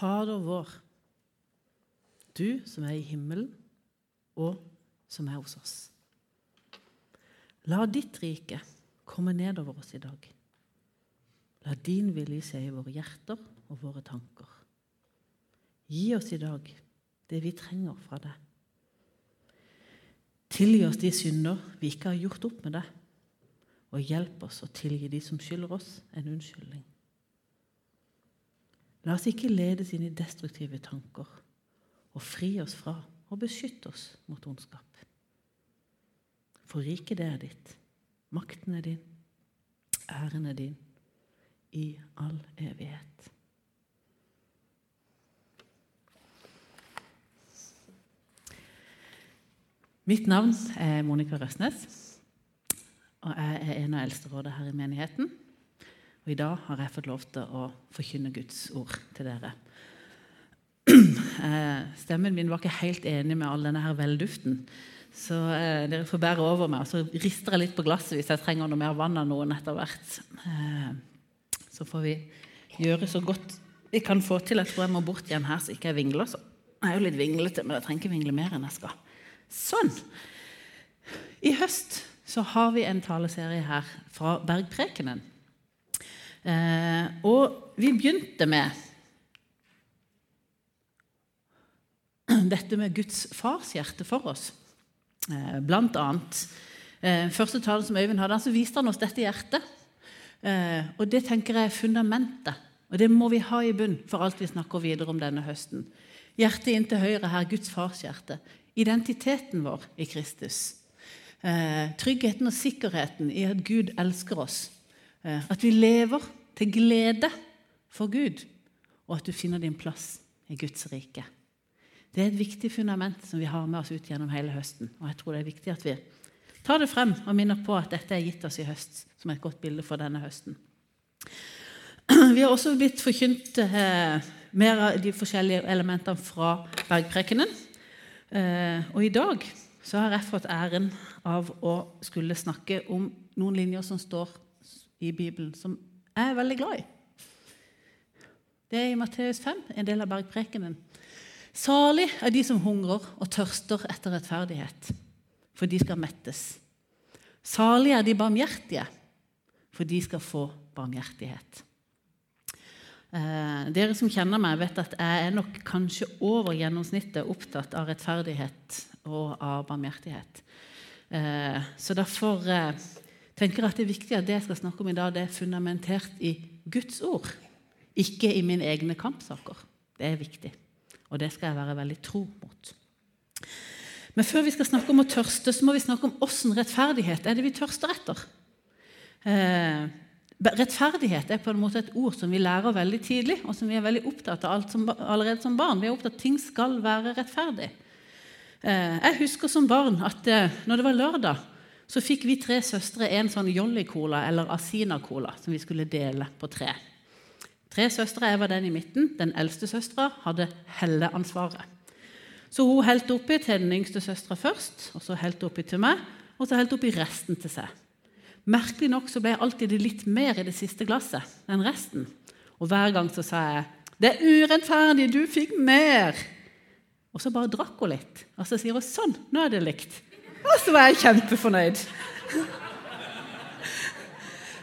Fader vår, du som er i himmelen, og som er hos oss. La ditt rike komme nedover oss i dag. La din vilje skje i våre hjerter og våre tanker. Gi oss i dag det vi trenger fra deg. Tilgi oss de synder vi ikke har gjort opp med deg, og hjelp oss å tilgi de som skylder oss en unnskyldning. La oss ikke ledes inn i destruktive tanker, og fri oss fra og beskytte oss mot ondskap. For riket det er ditt, makten er din, æren er din, i all evighet. Mitt navn er Monica Røsnes, og jeg er en av eldsterådene her i menigheten. Og I dag har jeg fått lov til å forkynne Guds ord til dere. Eh, stemmen min var ikke helt enig med all denne her velduften, så eh, dere får bære over meg. Og så rister jeg litt på glasset hvis jeg trenger noe mer vann av noen etter hvert. Eh, så får vi gjøre så godt vi kan få til. Jeg tror jeg må bort igjen her så ikke jeg vingler. Så. Jeg er jo litt vinglete, men jeg trenger ikke vingle mer enn jeg skal. Sånn. I høst så har vi en taleserie her fra Bergprekenen. Eh, og vi begynte med dette med Guds farshjerte for oss. Eh, blant annet. Eh, første talen som Øyvind hadde, så viste han oss dette hjertet. Og det tenker jeg er fundamentet. Og det må vi ha i bunn for alt vi snakker videre om denne høsten. Hjertet inn til høyre her, Guds farshjerte. Identiteten vår i Kristus. Tryggheten og sikkerheten i at Gud elsker oss. Eh, at vi lever til glede for Gud, og at du finner din plass i Guds rike. Det er et viktig fundament som vi har med oss ut gjennom hele høsten. Og jeg tror det er viktig at vi tar det frem og minner på at dette er gitt oss i høst som et godt bilde for denne høsten. Vi har også blitt forkynt eh, mer av de forskjellige elementene fra bergprekenen. Eh, og i dag så har jeg fått æren av å skulle snakke om noen linjer som står i Bibelen, som jeg er veldig glad i. Det er i Matteus 5, en del av bergprekenen. Salig er de som hungrer og tørster etter rettferdighet, for de skal mettes. Salig er de barmhjertige, for de skal få barmhjertighet. Eh, dere som kjenner meg, vet at jeg er nok kanskje over gjennomsnittet opptatt av rettferdighet og av barmhjertighet. Eh, så derfor eh, tenker at det er viktig at det jeg skal snakke om i dag, det er fundamentert i Guds ord, ikke i mine egne kampsaker. Det er viktig, og det skal jeg være veldig tro mot. Men før vi skal snakke om å tørste, så må vi snakke om åssen rettferdighet er det vi tørster etter. Eh, rettferdighet er på en måte et ord som vi lærer veldig tidlig, og som vi er veldig opptatt av som, allerede som barn. Vi er opptatt av at ting skal være rettferdig. Eh, jeg husker som barn at eh, når det var lørdag, så fikk vi tre søstre en sånn Jolly-cola eller Asina-cola som vi skulle dele på tre. Tre søstre, jeg var den i midten. Den eldste søstera hadde helleansvaret. Så hun helte oppi til den yngste søstera først, og så helte oppi til meg, og så helte oppi resten til seg. Merkelig nok så ble jeg alltid litt mer i det siste glasset enn resten. Og hver gang så sa jeg 'Det er urettferdig, du fikk mer'. Og så bare drakk hun litt. Og så sier hun 'Sånn, nå er det likt'. Og så var jeg kjempefornøyd.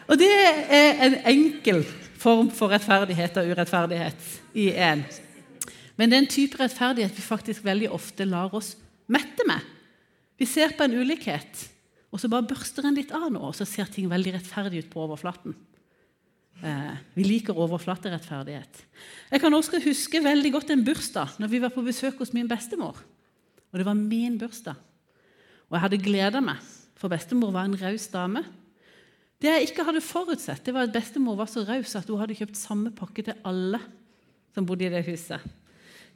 Og det er en enkel form for rettferdighet og urettferdighet i én. Men det er en type rettferdighet vi faktisk veldig ofte lar oss mette med. Vi ser på en ulikhet, og så bare børster en litt av noe, og så ser ting veldig rettferdig ut på overflaten. Eh, vi liker overflaterettferdighet. Jeg kan også huske veldig godt en bursdag når vi var på besøk hos min bestemor. Og det var min bursdag. Og jeg hadde gleda meg, for bestemor var en raus dame. Det jeg ikke hadde forutsett, det var at bestemor var så raus at hun hadde kjøpt samme pakke til alle som bodde i det huset.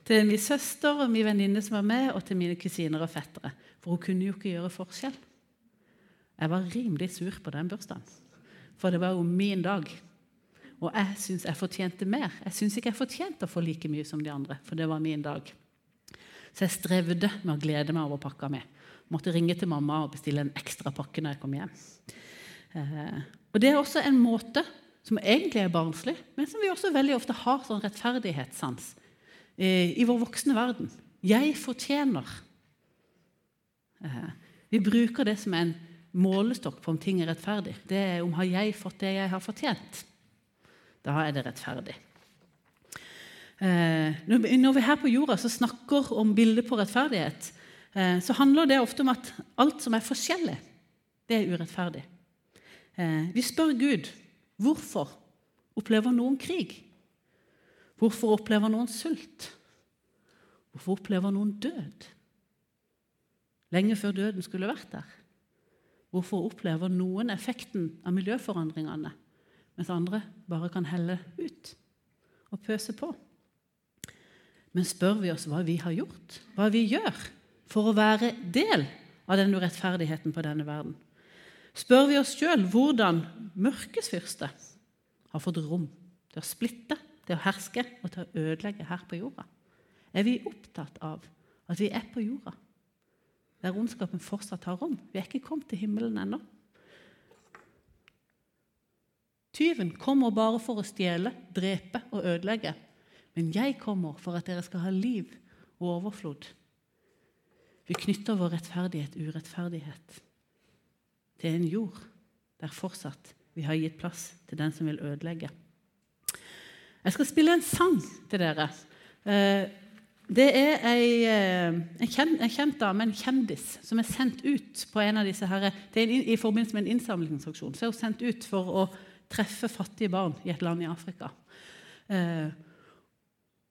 Til min søster og min venninne som var med, og til mine kusiner og fettere. For hun kunne jo ikke gjøre forskjell. Jeg var rimelig sur på den bursdagen, for det var jo min dag. Og jeg syns jeg fortjente mer. Jeg syns ikke jeg fortjente å få like mye som de andre, for det var min dag. Så jeg strevde med å glede meg over pakka mi måtte ringe til mamma og bestille en ekstra pakke når jeg kom hjem. Eh, og Det er også en måte som egentlig er barnslig, men som vi også veldig ofte har sånn rettferdighetssans. eh, i vår voksne verden. Jeg fortjener. Eh, vi bruker det som en målestokk på om ting er rettferdig. Det er om har jeg fått det jeg har fortjent. Da er det rettferdig. Når vi her på jorda snakker om bildet på rettferdighet, så handler det ofte om at alt som er forskjellig, det er urettferdig. Eh, vi spør Gud hvorfor opplever noen krig? Hvorfor opplever noen sult? Hvorfor opplever noen død? Lenge før døden skulle vært der. Hvorfor opplever noen effekten av miljøforandringene, mens andre bare kan helle ut og pøse på? Men spør vi oss hva vi har gjort, hva vi gjør for å være del av den urettferdigheten på denne verden? Spør vi oss sjøl hvordan mørkets fyrste har fått rom til å splitte, til å herske og til å ødelegge her på jorda? Er vi opptatt av at vi er på jorda, der ondskapen fortsatt har rom? Vi er ikke kommet til himmelen ennå. Tyven kommer bare for å stjele, drepe og ødelegge. Men jeg kommer for at dere skal ha liv og overflod. Vi knytter vår rettferdighet urettferdighet til en jord der fortsatt vi har gitt plass til den som vil ødelegge. Jeg skal spille en sang til dere. Eh, det er eh, en, kjent, en dame, en kjendis, som er sendt ut på en av disse her, er i forbindelse med en innsamlingsaksjon. Så er hun sendt ut for å treffe fattige barn i et land i Afrika. Eh,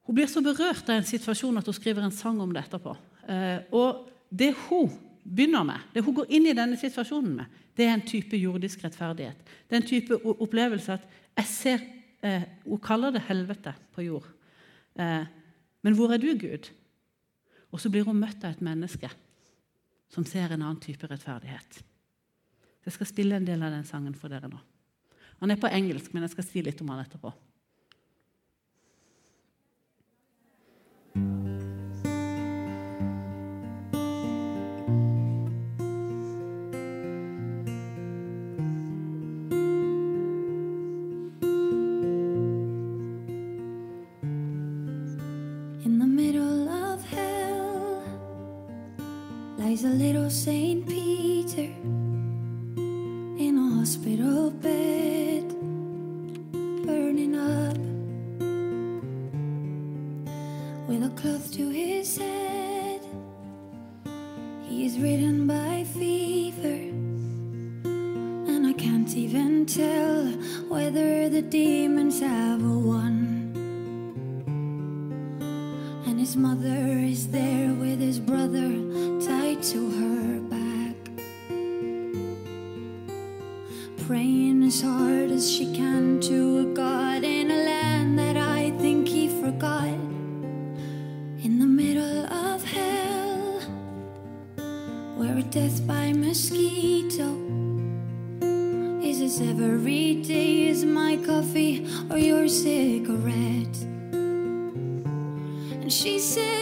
hun blir så berørt av en situasjon at hun skriver en sang om det etterpå. Eh, og det hun begynner med, det hun går inn i denne situasjonen med, det er en type jordisk rettferdighet. Det er en type opplevelse at jeg ser eh, Hun kaller det helvete på jord. Eh, men hvor er du, Gud? Og så blir hun møtt av et menneske som ser en annen type rettferdighet. Jeg skal spille en del av den sangen for dere nå. Han er på engelsk, men jeg skal si litt om han etterpå. Is there with his brother tied to her back, praying as hard as she can to a God in a land that I think he forgot. In the middle of hell, where death by mosquito is as every day is my coffee or your cigarette. And she says,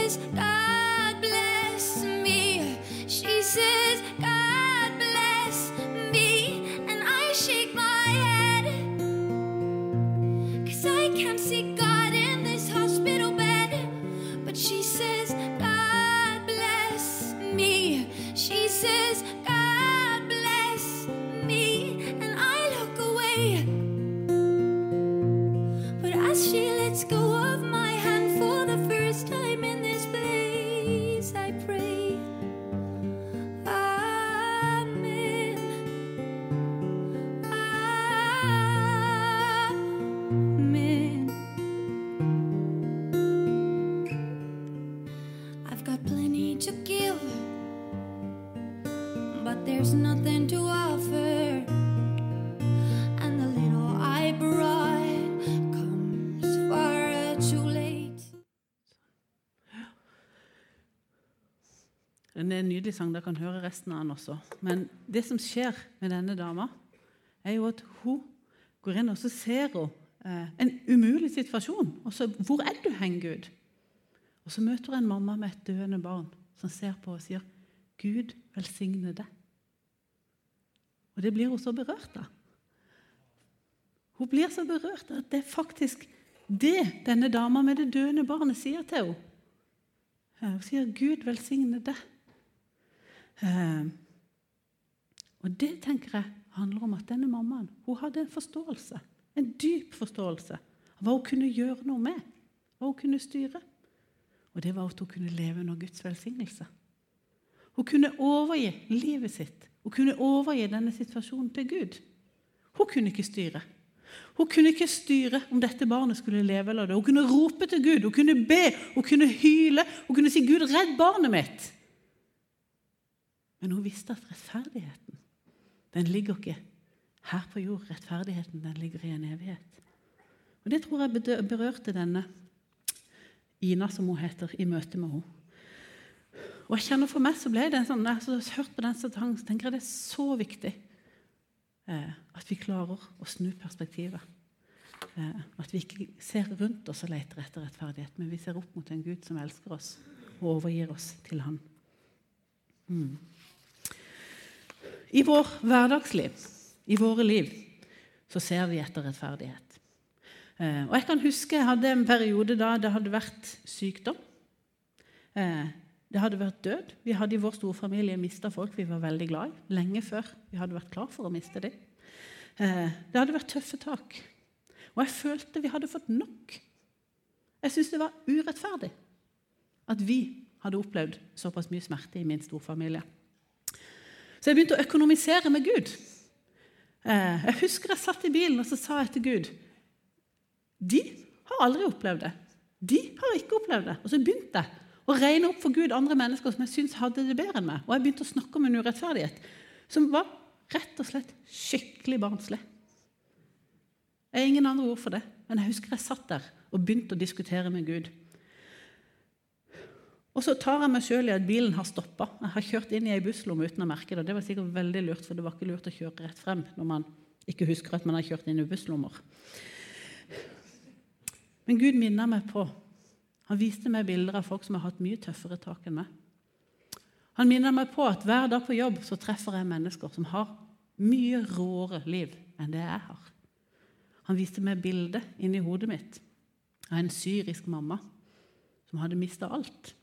nydelig sang. Dere kan høre resten av den også. Men det som skjer med denne dama, er jo at hun går inn og så ser hun eh, en umulig situasjon. Og så 'Hvor er du hen, Gud?' Og så møter hun en mamma med et døende barn som ser på og sier, 'Gud velsigne deg'. Og det blir hun så berørt av. Hun blir så berørt at det er faktisk det denne dama med det døende barnet sier til henne. Hun sier 'Gud velsigne deg'. Eh, og det tenker jeg handler om at denne mammaen hun hadde en forståelse, en dyp forståelse av hva hun kunne gjøre noe med, hva hun kunne styre. Og det var at hun kunne leve under Guds velsignelse. Hun kunne overgi livet sitt. Hun kunne overgi denne situasjonen til Gud. Hun kunne ikke styre. Hun kunne ikke styre om dette barnet skulle leve eller dø. Hun kunne rope til Gud, hun kunne be, hun kunne hyle. Hun kunne si 'Gud, redd barnet mitt'. Men hun visste at rettferdigheten den ligger ikke her på jord. Rettferdigheten den ligger i en evighet. Og Det tror jeg berørte denne Ina, som hun heter, i møte med henne. Og jeg kjenner For meg så ble det sånn, jeg har hørt på den sangen, så tenker jeg det er så viktig eh, at vi klarer å snu perspektivet. Eh, at vi ikke ser rundt oss og leter etter rettferdighet, men vi ser opp mot en Gud som elsker oss og overgir oss til Han. Mm. I vår hverdagsliv, i våre liv, så ser vi etter rettferdighet. Eh, og Jeg kan huske jeg hadde en periode da det hadde vært sykdom. Eh, det hadde vært død. Vi hadde i vår storfamilie mista folk vi var veldig glad i, lenge før vi hadde vært klar for å miste dem. Eh, det hadde vært tøffe tak. Og jeg følte vi hadde fått nok. Jeg syntes det var urettferdig at vi hadde opplevd såpass mye smerte i min storfamilie. Så jeg begynte å økonomisere med Gud. Eh, jeg husker jeg satt i bilen og så sa jeg til Gud De har aldri opplevd det. De har ikke opplevd det. Og så begynte jeg å regne opp for Gud andre mennesker som jeg syntes hadde det bedre enn meg. Og jeg begynte å snakke om en urettferdighet som var rett og slett skikkelig barnslig. Jeg har ingen andre ord for det, men jeg husker jeg satt der og begynte å diskutere med Gud. Og så tar jeg meg sjøl i at bilen har stoppa. Jeg har kjørt inn i ei busslomme uten å merke det. Det var sikkert veldig lurt, for det var ikke lurt å kjøre rett frem når man ikke husker at man har kjørt inn i busslommer. Men Gud minner meg på Han viste meg bilder av folk som har hatt mye tøffere tak enn meg. Han minner meg på at hver dag på jobb så treffer jeg mennesker som har mye råere liv enn det jeg har. Han viste meg bilde inni hodet mitt av en syrisk mamma som hadde mista alt.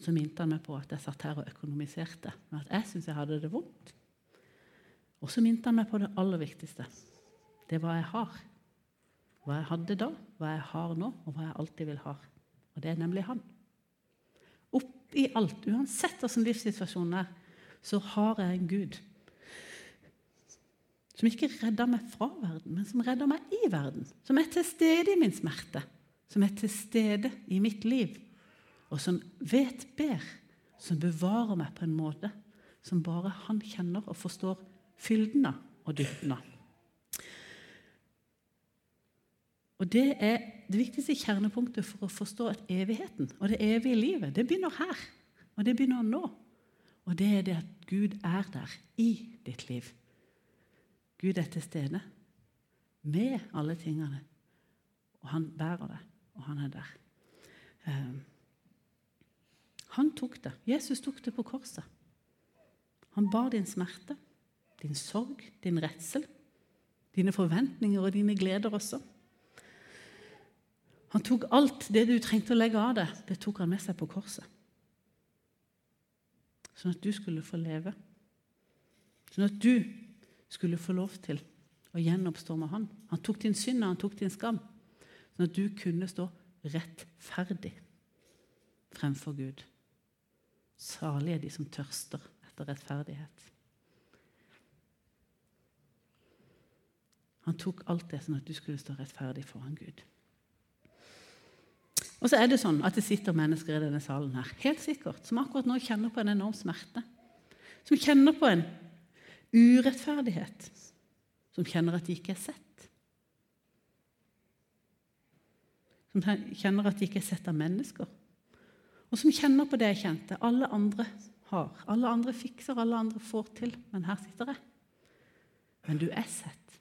Så minte han meg på at jeg satt her og økonomiserte, men at jeg syntes jeg hadde det vondt. Og så minte han meg på det aller viktigste. Det er hva jeg har. Hva jeg hadde da, hva jeg har nå, og hva jeg alltid vil ha. Og det er nemlig han. Oppi alt, uansett hvordan livssituasjonen er, så har jeg en Gud som ikke redder meg fra verden, men som redder meg i verden. Som er til stede i min smerte, som er til stede i mitt liv, og som vet bedre, som bevarer meg på en måte som bare han kjenner og forstår fylden av og dybden av. Og Det er det viktigste kjernepunktet for å forstå at evigheten og det evige livet det begynner her. Og det begynner nå. Og det er det at Gud er der i ditt liv. Gud er til stede med alle tingene. Og han bærer det, og han er der. Um, han tok det. Jesus tok det på korset. Han bar din smerte, din sorg, din redsel, dine forventninger og dine gleder også. Han tok alt det du trengte å legge av deg, det tok han med seg på korset. Sånn at du skulle få leve. Sånn at du skulle få lov til å gjenoppstå med han. Han tok din synd og han tok din skam, sånn at du kunne stå rettferdig fremfor Gud. Salige de som tørster etter rettferdighet. Han tok alt det sånn at du skulle stå rettferdig foran Gud. Og så er det sånn at det sitter mennesker i denne salen her, helt sikkert, som akkurat nå kjenner på en enorm smerte. Som kjenner på en urettferdighet. Som kjenner at de ikke er sett. Som kjenner at de ikke er sett av mennesker. Og som kjenner på det jeg kjente. Alle andre har. Alle andre fikser, alle andre får til. Men her sitter jeg. Men du er sett.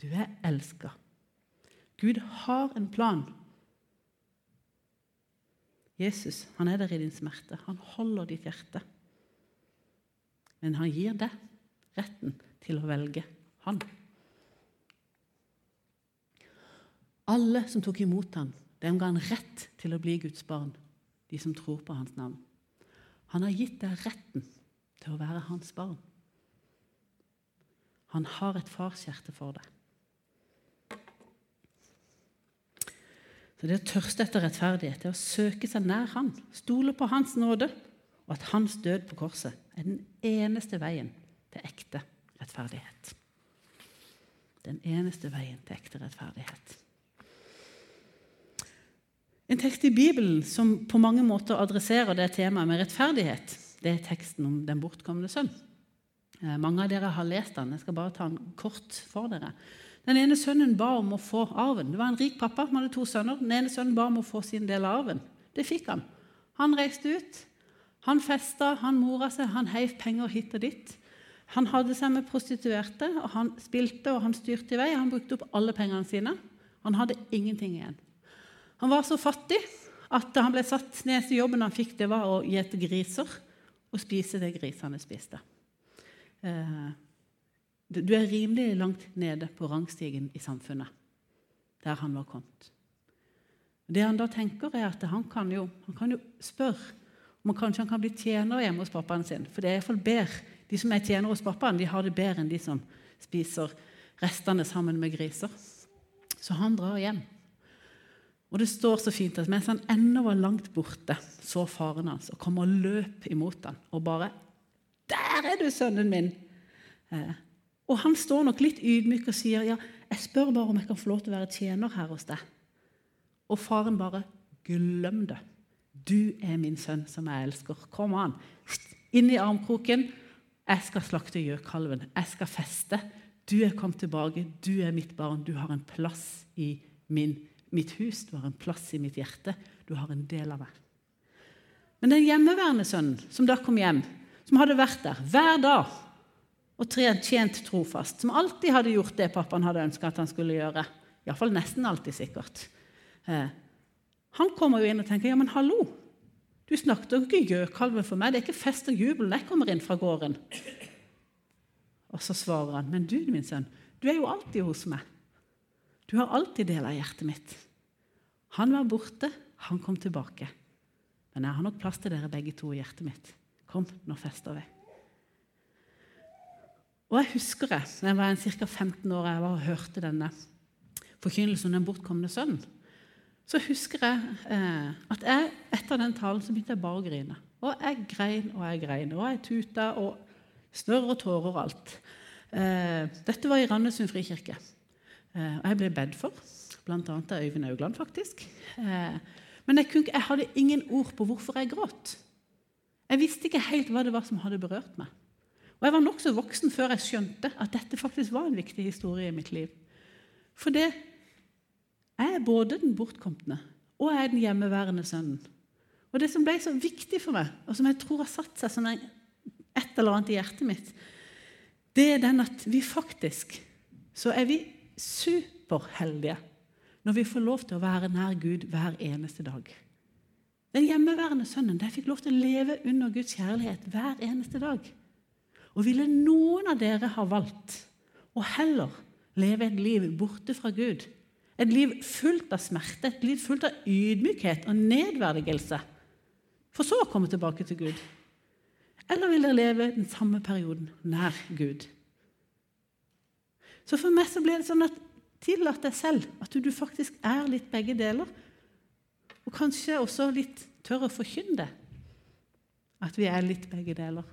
Du er elska. Gud har en plan. Jesus han er der i din smerte. Han holder ditt hjerte. Men han gir deg retten til å velge han. alle som tok imot ham, dem ga han rett til å bli Guds barn, de som tror på hans navn. Han har gitt deg retten til å være hans barn. Han har et farshjerte for deg. Så Det å tørste etter rettferdighet, det å søke seg nær Han, stole på Hans nåde, og at Hans død på korset er den eneste veien til ekte rettferdighet. Den eneste veien til ekte rettferdighet. En tekst i Bibelen som på mange måter adresserer det temaet med rettferdighet, det er teksten om den bortkomne sønn. Eh, mange av dere har lest den. Jeg skal bare ta den kort for dere. Den ene sønnen ba om å få arven. Det var en rik pappa, han hadde to sønner. Den ene sønnen ba om å få sin del av arven. Det fikk han. Han reiste ut. Han festa, han mora seg, han heiv penger hit og dit. Han hadde seg med prostituerte, og han spilte og han styrte i vei. Han brukte opp alle pengene sine. Han hadde ingenting igjen. Han var så fattig at han ble satt ned til jobben han fikk, det var å gjete griser og spise det grisene spiste. Eh, du er rimelig langt nede på rangstigen i samfunnet, der han var kommet. Det han da tenker, er at han kan jo, han kan jo spørre om han kanskje han kan bli tjener hjemme hos pappaen sin. For det er iallfall bedre. De som er tjenere hos pappaen, de har det bedre enn de som spiser restene sammen med griser. Så han drar hjem. Og det står så fint at mens han ennå var langt borte, så faren hans og kom og løp imot ham og bare 'Der er du, sønnen min!' Eh, og han står nok litt ydmyk og sier, 'Ja, jeg spør bare om jeg kan få lov til å være tjener her hos deg.' Og faren bare 'Glem det. Du er min sønn som jeg elsker. Kom an. Inn i armkroken. Jeg skal slakte gjøkalven. Jeg skal feste. Du er kommet tilbake. Du er mitt barn. Du har en plass i min, mitt hus. Du har en plass i mitt hjerte. Du har en del av meg. Men den hjemmeværende sønnen som da kom hjem, som hadde vært der hver dag og tjent trofast, som alltid hadde gjort det pappaen hadde ønska at han skulle gjøre. Iallfall nesten alltid, sikkert. Eh, han kommer jo inn og tenker ja, men hallo, du snakket jo ikke gjøkalven for meg. Det er ikke fest og jubel når jeg kommer inn fra gården. Og så svarer han, men du, min sønn, du er jo alltid hos meg. Du har alltid del av hjertet mitt. Han var borte, han kom tilbake. Men jeg har nok plass til dere begge to i hjertet mitt. Kom, nå fester vi. Og jeg husker jeg, da jeg var ca. 15 år jeg var og hørte denne forkynnelsen om den bortkomne sønnen, så husker jeg eh, at jeg, etter den talen så begynte jeg bare å grine. Og jeg grein og jeg grein, og jeg tuta og snørr og tårer og alt. Eh, dette var i Randesund frikirke. Eh, og jeg ble bedt for, bl.a. av Øyvind Augland, faktisk. Eh, men jeg, kunne, jeg hadde ingen ord på hvorfor jeg gråt. Jeg visste ikke helt hva det var som hadde berørt meg. Og Jeg var nokså voksen før jeg skjønte at dette faktisk var en viktig historie i mitt liv. For det er både den bortkomne og jeg er den hjemmeværende sønnen. Og Det som ble så viktig for meg, og som jeg tror har satt seg som et eller annet i hjertet mitt, det er den at vi faktisk så er vi superheldige når vi får lov til å være nær Gud hver eneste dag. Den hjemmeværende sønnen de fikk lov til å leve under Guds kjærlighet hver eneste dag. Og ville noen av dere ha valgt å heller leve et liv borte fra Gud, et liv fullt av smerte, et liv fullt av ydmykhet og nedverdigelse, for så å komme tilbake til Gud? Eller vil dere leve den samme perioden nær Gud? Så for meg så ble det sånn at tillat deg selv at du faktisk er litt begge deler. Og kanskje også litt tør å forkynne. At vi er litt begge deler.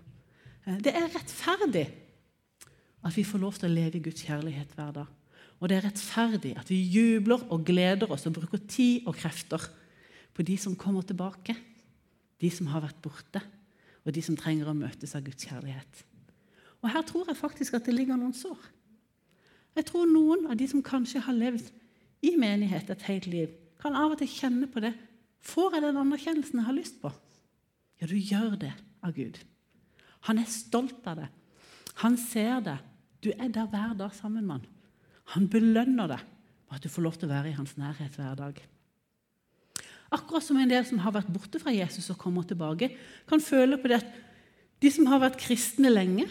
Eh, det er rettferdig at vi får lov til å leve i Guds kjærlighet hver dag. Og det er rettferdig at vi jubler og gleder oss og bruker tid og krefter på de som kommer tilbake, de som har vært borte, og de som trenger å møtes av Guds kjærlighet. Og Her tror jeg faktisk at det ligger noen sår. Jeg tror noen av de som kanskje har levd i menighet et helt liv, kan av og til kjenne på det. Får jeg den anerkjennelsen jeg har lyst på? Ja, du gjør det av Gud. Han er stolt av det. Han ser det. Du er der hver dag sammen med han. Han belønner deg for at du får lov til å være i hans nærhet hver dag. Akkurat som en del som har vært borte fra Jesus og kommer tilbake, kan føle på det at de som har vært kristne lenge,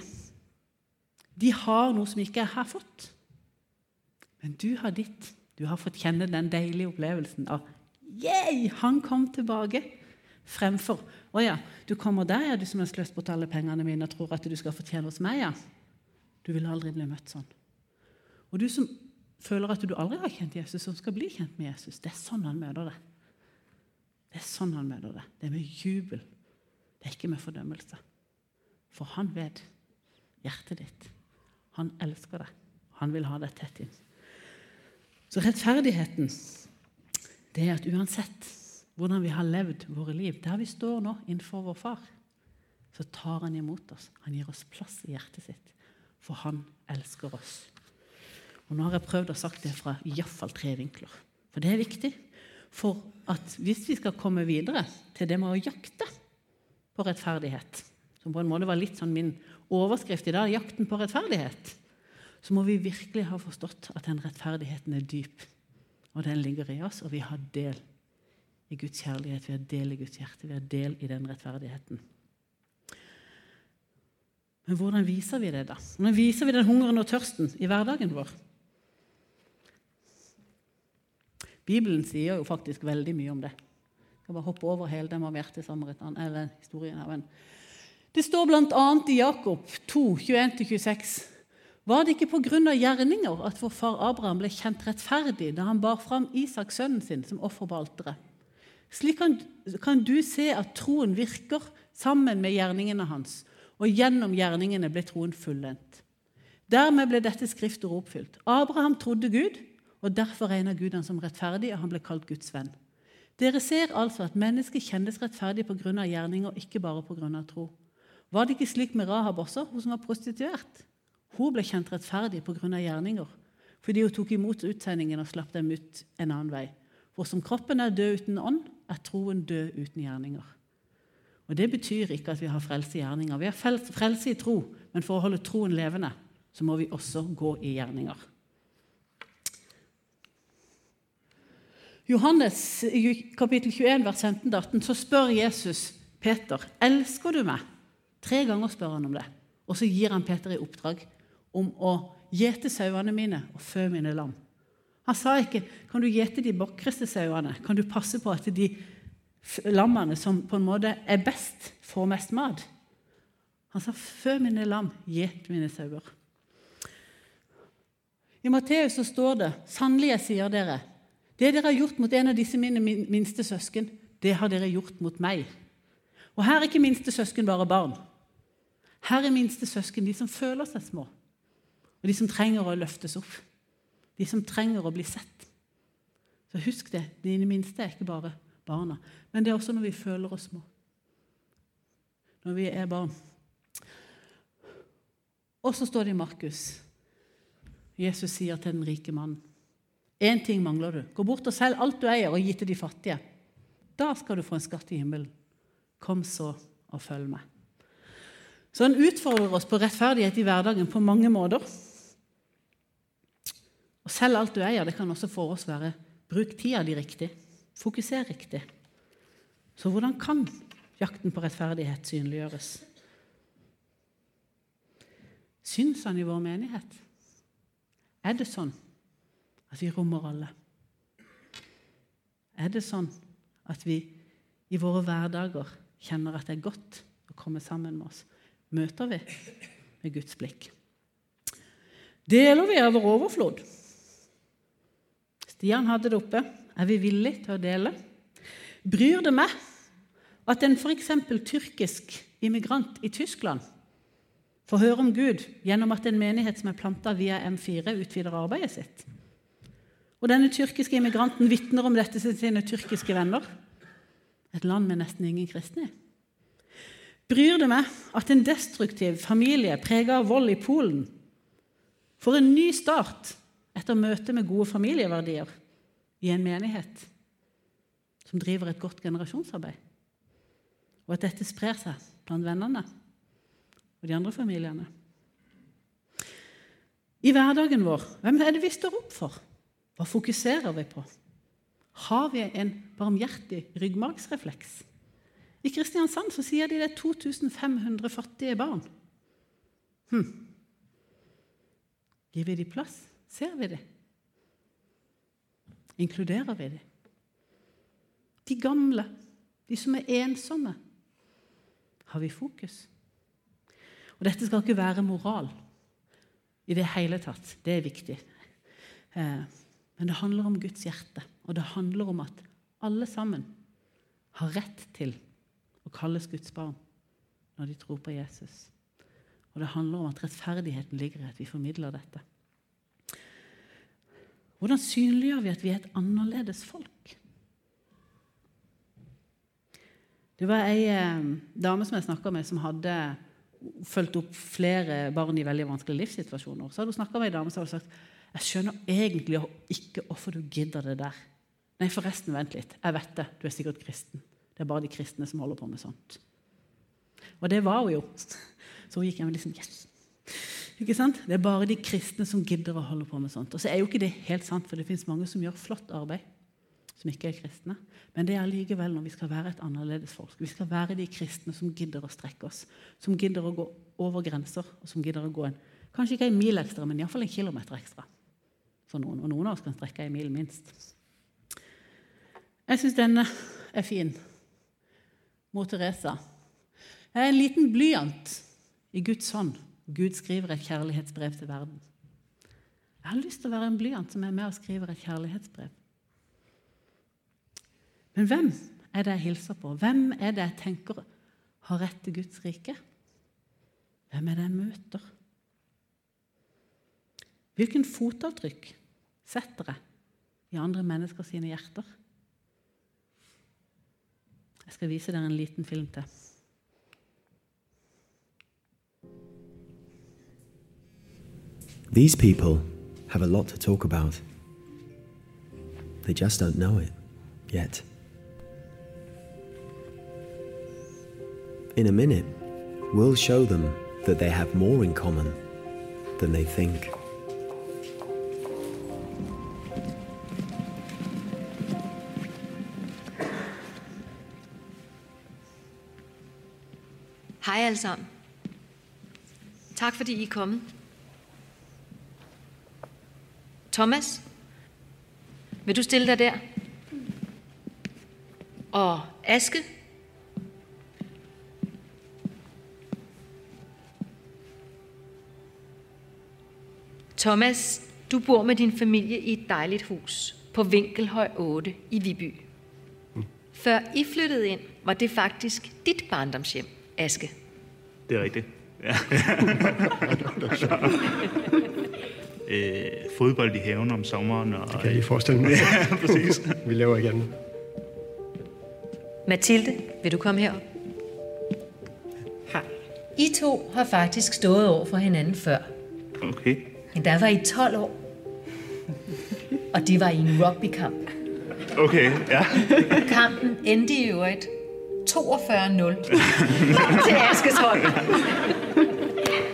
de har noe som ikke jeg har fått. Men du har ditt. Du har fått kjenne den deilige opplevelsen av Yeah! han kom tilbake. Fremfor å ja, du kommer der, ja, du som har sløst bort alle pengene mine og tror at du skal fortjene hos meg. ja. Du vil aldri bli møtt sånn. Og du som føler at du aldri har kjent Jesus, som skal bli kjent med Jesus, det er sånn han møter deg. Det er sånn han møter deg. Det er med jubel. Det er ikke med fordømmelse. For han vet hjertet ditt. Han elsker deg. Han vil ha deg tett inn. Så rettferdigheten, det er at uansett hvordan vi har levd våre liv, der vi står nå innenfor vår far, så tar han imot oss. Han gir oss plass i hjertet sitt, for han elsker oss. Og Nå har jeg prøvd å sagt det fra iallfall tre vinkler. For det er viktig. For at hvis vi skal komme videre til det med å jakte på rettferdighet, som på en måte var litt sånn min overskrift i dag, jakten på rettferdighet, så må vi virkelig ha forstått at den rettferdigheten er dyp. Og den ligger i oss, og vi har del i Guds kjærlighet, vi har del i Guds hjerte, vi har del i den rettferdigheten. Men hvordan viser vi det, da? Hvordan viser vi den hungeren og tørsten i hverdagen vår? Bibelen sier jo faktisk veldig mye om det. Jeg kan bare hoppe over hele den barmhjertige samaritan, eller historien her. Men det står bl.a. i Jakob 2, 21-26. Var det ikke pga. gjerninger at vår far Abraham ble kjent rettferdig da han bar fram Isak, sønnen sin, som offer på alteret? Slik kan, kan du se at troen virker sammen med gjerningene hans, og gjennom gjerningene ble troen fullendt. Dermed ble dette skriftet oppfylt. Abraham trodde Gud, og derfor regna Gud han som rettferdig, og han ble kalt Guds venn. Dere ser altså at mennesket kjennes rettferdig pga. gjerninger, ikke bare pga. tro. Var det ikke slik med Rahab også, hun som var prostituert? Hun ble kjent rettferdig pga. gjerninger, fordi hun tok imot utsendingen og slapp dem ut en annen vei. For som kroppen er død uten ånd, er troen død uten gjerninger. Og Det betyr ikke at vi har frelse i gjerninger. Vi har frelse i tro, men for å holde troen levende så må vi også gå i gjerninger. Johannes kapittel 21, vers 15-18, så spør Jesus Peter elsker du meg. Tre ganger spør han om det. Og så gir han Peter i oppdrag om å gjete sauene mine og fø mine lam. Han sa ikke kan du gjete de bakreste sauene, kan du passe på at de lammene som på en måte er best, får mest mat. Han sa fø mine lam, gjet mine sauer. I Matteus så står det sannelig jeg sier dere, det dere har gjort mot en av disse mine minste søsken, det har dere gjort mot meg. Og her er ikke minste søsken bare barn. Her er minste søsken de som føler seg små, og de som trenger å løftes opp. De som trenger å bli sett. Så husk det, dine minste er ikke bare barna, men det er også når vi føler oss små. Når vi er barn. Og så står det i Markus. Jesus sier til den rike mannen Én ting mangler du. Gå bort og selg alt du eier, og gi til de fattige. Da skal du få en skatt i himmelen. Kom så og følg meg. Så han utfordrer oss på rettferdighet i hverdagen på mange måter. Og selv alt du eier. Det kan også for oss være bruk tida di riktig. Fokuser riktig. Så hvordan kan jakten på rettferdighet synliggjøres? Syns han i vår menighet? Er det sånn? At vi rommer alle. Er det sånn at vi i våre hverdager kjenner at det er godt å komme sammen med oss? Møter vi med Guds blikk? Deler vi av vår overflod? Stian hadde det oppe. Er vi villige til å dele? Bryr det meg at en f.eks. tyrkisk immigrant i Tyskland får høre om Gud gjennom at en menighet som er planta via M4, utvider arbeidet sitt? Og denne tyrkiske immigranten vitner om dette til sine tyrkiske venner. Et land med nesten ingen kristne. Bryr det meg at en destruktiv familie prega av vold i Polen får en ny start etter møtet med gode familieverdier i en menighet som driver et godt generasjonsarbeid? Og at dette sprer seg blant vennene og de andre familiene? I hverdagen vår, hvem er det vi står opp for? Hva fokuserer vi på? Har vi en barmhjertig ryggmargsrefleks? I Kristiansand så sier de det er 2500 fattige barn. Hm. Gir vi dem plass? Ser vi det? Inkluderer vi det? De gamle, de som er ensomme. Har vi fokus? Og Dette skal ikke være moral i det hele tatt. Det er viktig. Eh, men det handler om Guds hjerte, og det handler om at alle sammen har rett til å kalles Guds barn når de tror på Jesus. Og det handler om at rettferdigheten ligger i at vi formidler dette. Hvordan synliggjør vi at vi er et annerledes folk? Det var ei eh, dame som jeg snakka med, som hadde fulgt opp flere barn i veldig vanskelige livssituasjoner. Så hadde hun snakka med ei dame som hadde sagt jeg skjønner egentlig ikke hvorfor du gidder det der. Nei, forresten, vent litt. Jeg vet det. Du er sikkert kristen. Det er bare de kristne som holder på med sånt. Og det var hun jo. Så hun gikk hjem og liksom Yes! Ikke sant? Det er bare de kristne som gidder å holde på med sånt. Og så er jo ikke det helt sant, for det fins mange som gjør flott arbeid, som ikke er kristne. Men det er likevel når vi skal være et annerledes folk. Vi skal være de kristne som gidder å strekke oss. Som gidder å gå over grenser, og som gidder å gå en kanskje ikke en mil ekstra, men iallfall en kilometer ekstra. For noen, og noen av oss kan strekke en mil minst. Jeg syns denne er fin. Mot Teresa. Det er en liten blyant i Guds hånd. Gud skriver et kjærlighetsbrev til verden. Jeg har lyst til å være en blyant som er med og skriver et kjærlighetsbrev. Men hvem er det jeg hilser på? Hvem er det jeg tenker har rett til Guds rike? Hvem er det jeg møter? Hvilken fotavtrykk setter jeg i andre mennesker sine hjerter? Jeg skal vise dere en liten film til. These people have a lot to talk about. They just don't know it yet. In a minute, we'll show them that they have more in common than they think. Hej alle sammen. Tak fordi I er kommet. Thomas, vil du stille dig der? Og Aske? Thomas, du bor med din familie i et dejligt hus på Vinkelhøj 8 i Viby. Før I flyttede ind, var det faktisk dit barndomshjem, Aske. Det er rigtigt. Ja. øh, fodbold i haven om sommeren. Og, Kan jeg lige forestille mig? Ja, præcis. Vi laver igen. Mathilde, vil du komme herop? Hej. I to har faktisk stået over for hinanden før. Okay. Men der var I 12 år. Og det var i en rugbykamp. Okay, ja. Kampen endte i øvrigt 42-0 til Askeshold.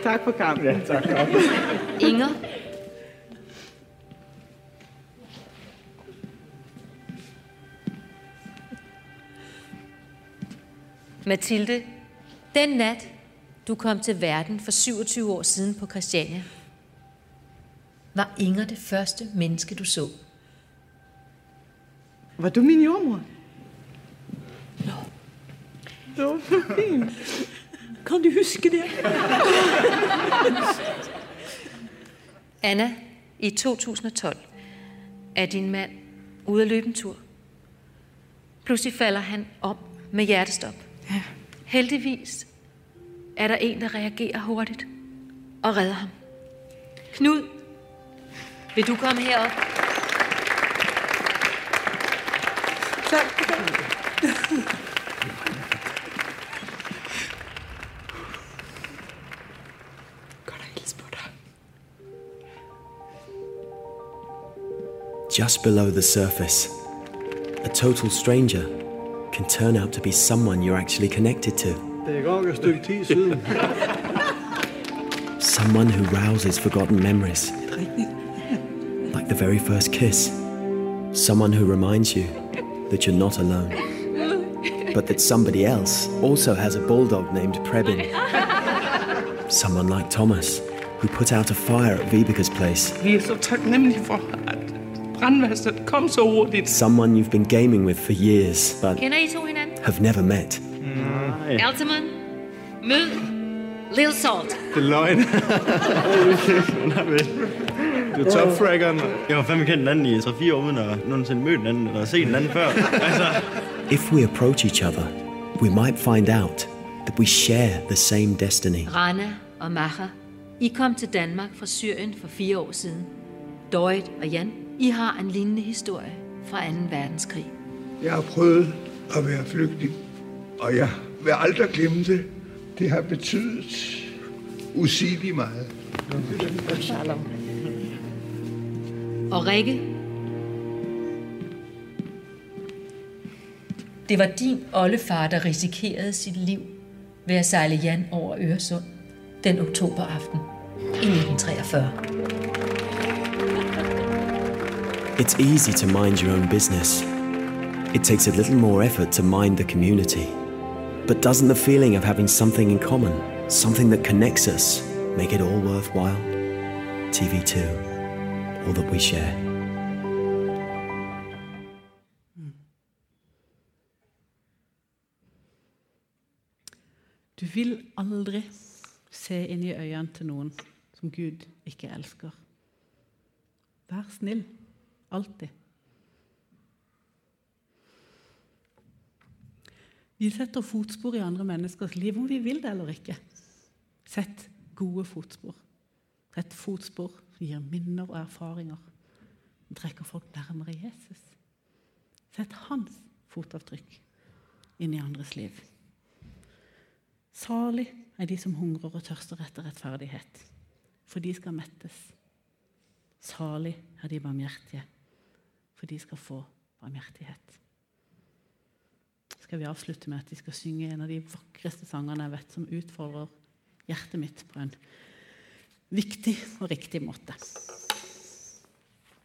Tak for kampen. Ja, tak. Inger, Mathilde, den nat, du kom til verden for 27 år siden på Christiania, var Inger det første menneske, du så. Var du min jordmor? Nå. Var for fint. Kan du huske det? Anna, i 2012 er din mand ude at løbe en tur. Pludselig falder han om med hjertestop. Ja. Heldigvis er der en, der reagerer hurtigt og redder ham. Knud, vil du komme herop? Tak. Just below the surface, a total stranger can turn out to be someone you're actually connected to. Det er godt et stykke tid siden. Someone who rouses forgotten memories. Like the very first kiss. Someone who reminds you that you're not alone. But that somebody else also has a bulldog named Prebin. Someone like Thomas, who put out a fire at Vibeka's place. Vi er så taknemmelige for, at brandvasket kom så hurtigt. Someone you've been gaming with for years but hinanden? have never met. Altamont, mød Lil Salt. Det er løgn. Du er topfraggeren. Jeg har fandme kendt den anden i 3-4 år, uden at nogensinde mødt den anden, eller set den anden før. Altså, If we approach each other, we might find out that we share the same destiny. Rana og Maha, I kom til Danmark fra Syrien for fire år siden. Dorit og Jan, I har en lignende historie fra 2. verdenskrig. Jeg har prøvet å være flyktning, og jeg vil aldri glemme det. Det har betydet usigelig mye. Og Rikke, det var din oldefar, der risikerte sitt liv ved å sejle Jan over Øresund den oktoberaften i 1943. It's easy to mind your own business. It takes a little more effort to mind the community. But doesn't the feeling of having something in common, something that connects us, make it all worthwhile? TV2, all that we share. Du vil aldri se inn i øynene til noen som Gud ikke elsker. Vær snill. Alltid. Vi setter fotspor i andre menneskers liv, om vi vil det eller ikke. Sett gode fotspor. Sett fotspor som gir minner og erfaringer. Trekker folk nærmere Jesus. Sett hans fotavtrykk inn i andres liv. Salig er de som hungrer og tørster etter rettferdighet, for de skal mettes. Salig er de barmhjertige, for de skal få barmhjertighet. Skal vi avslutte med at vi skal synge en av de vakreste sangene jeg vet, som utfordrer hjertet mitt på en viktig og riktig måte.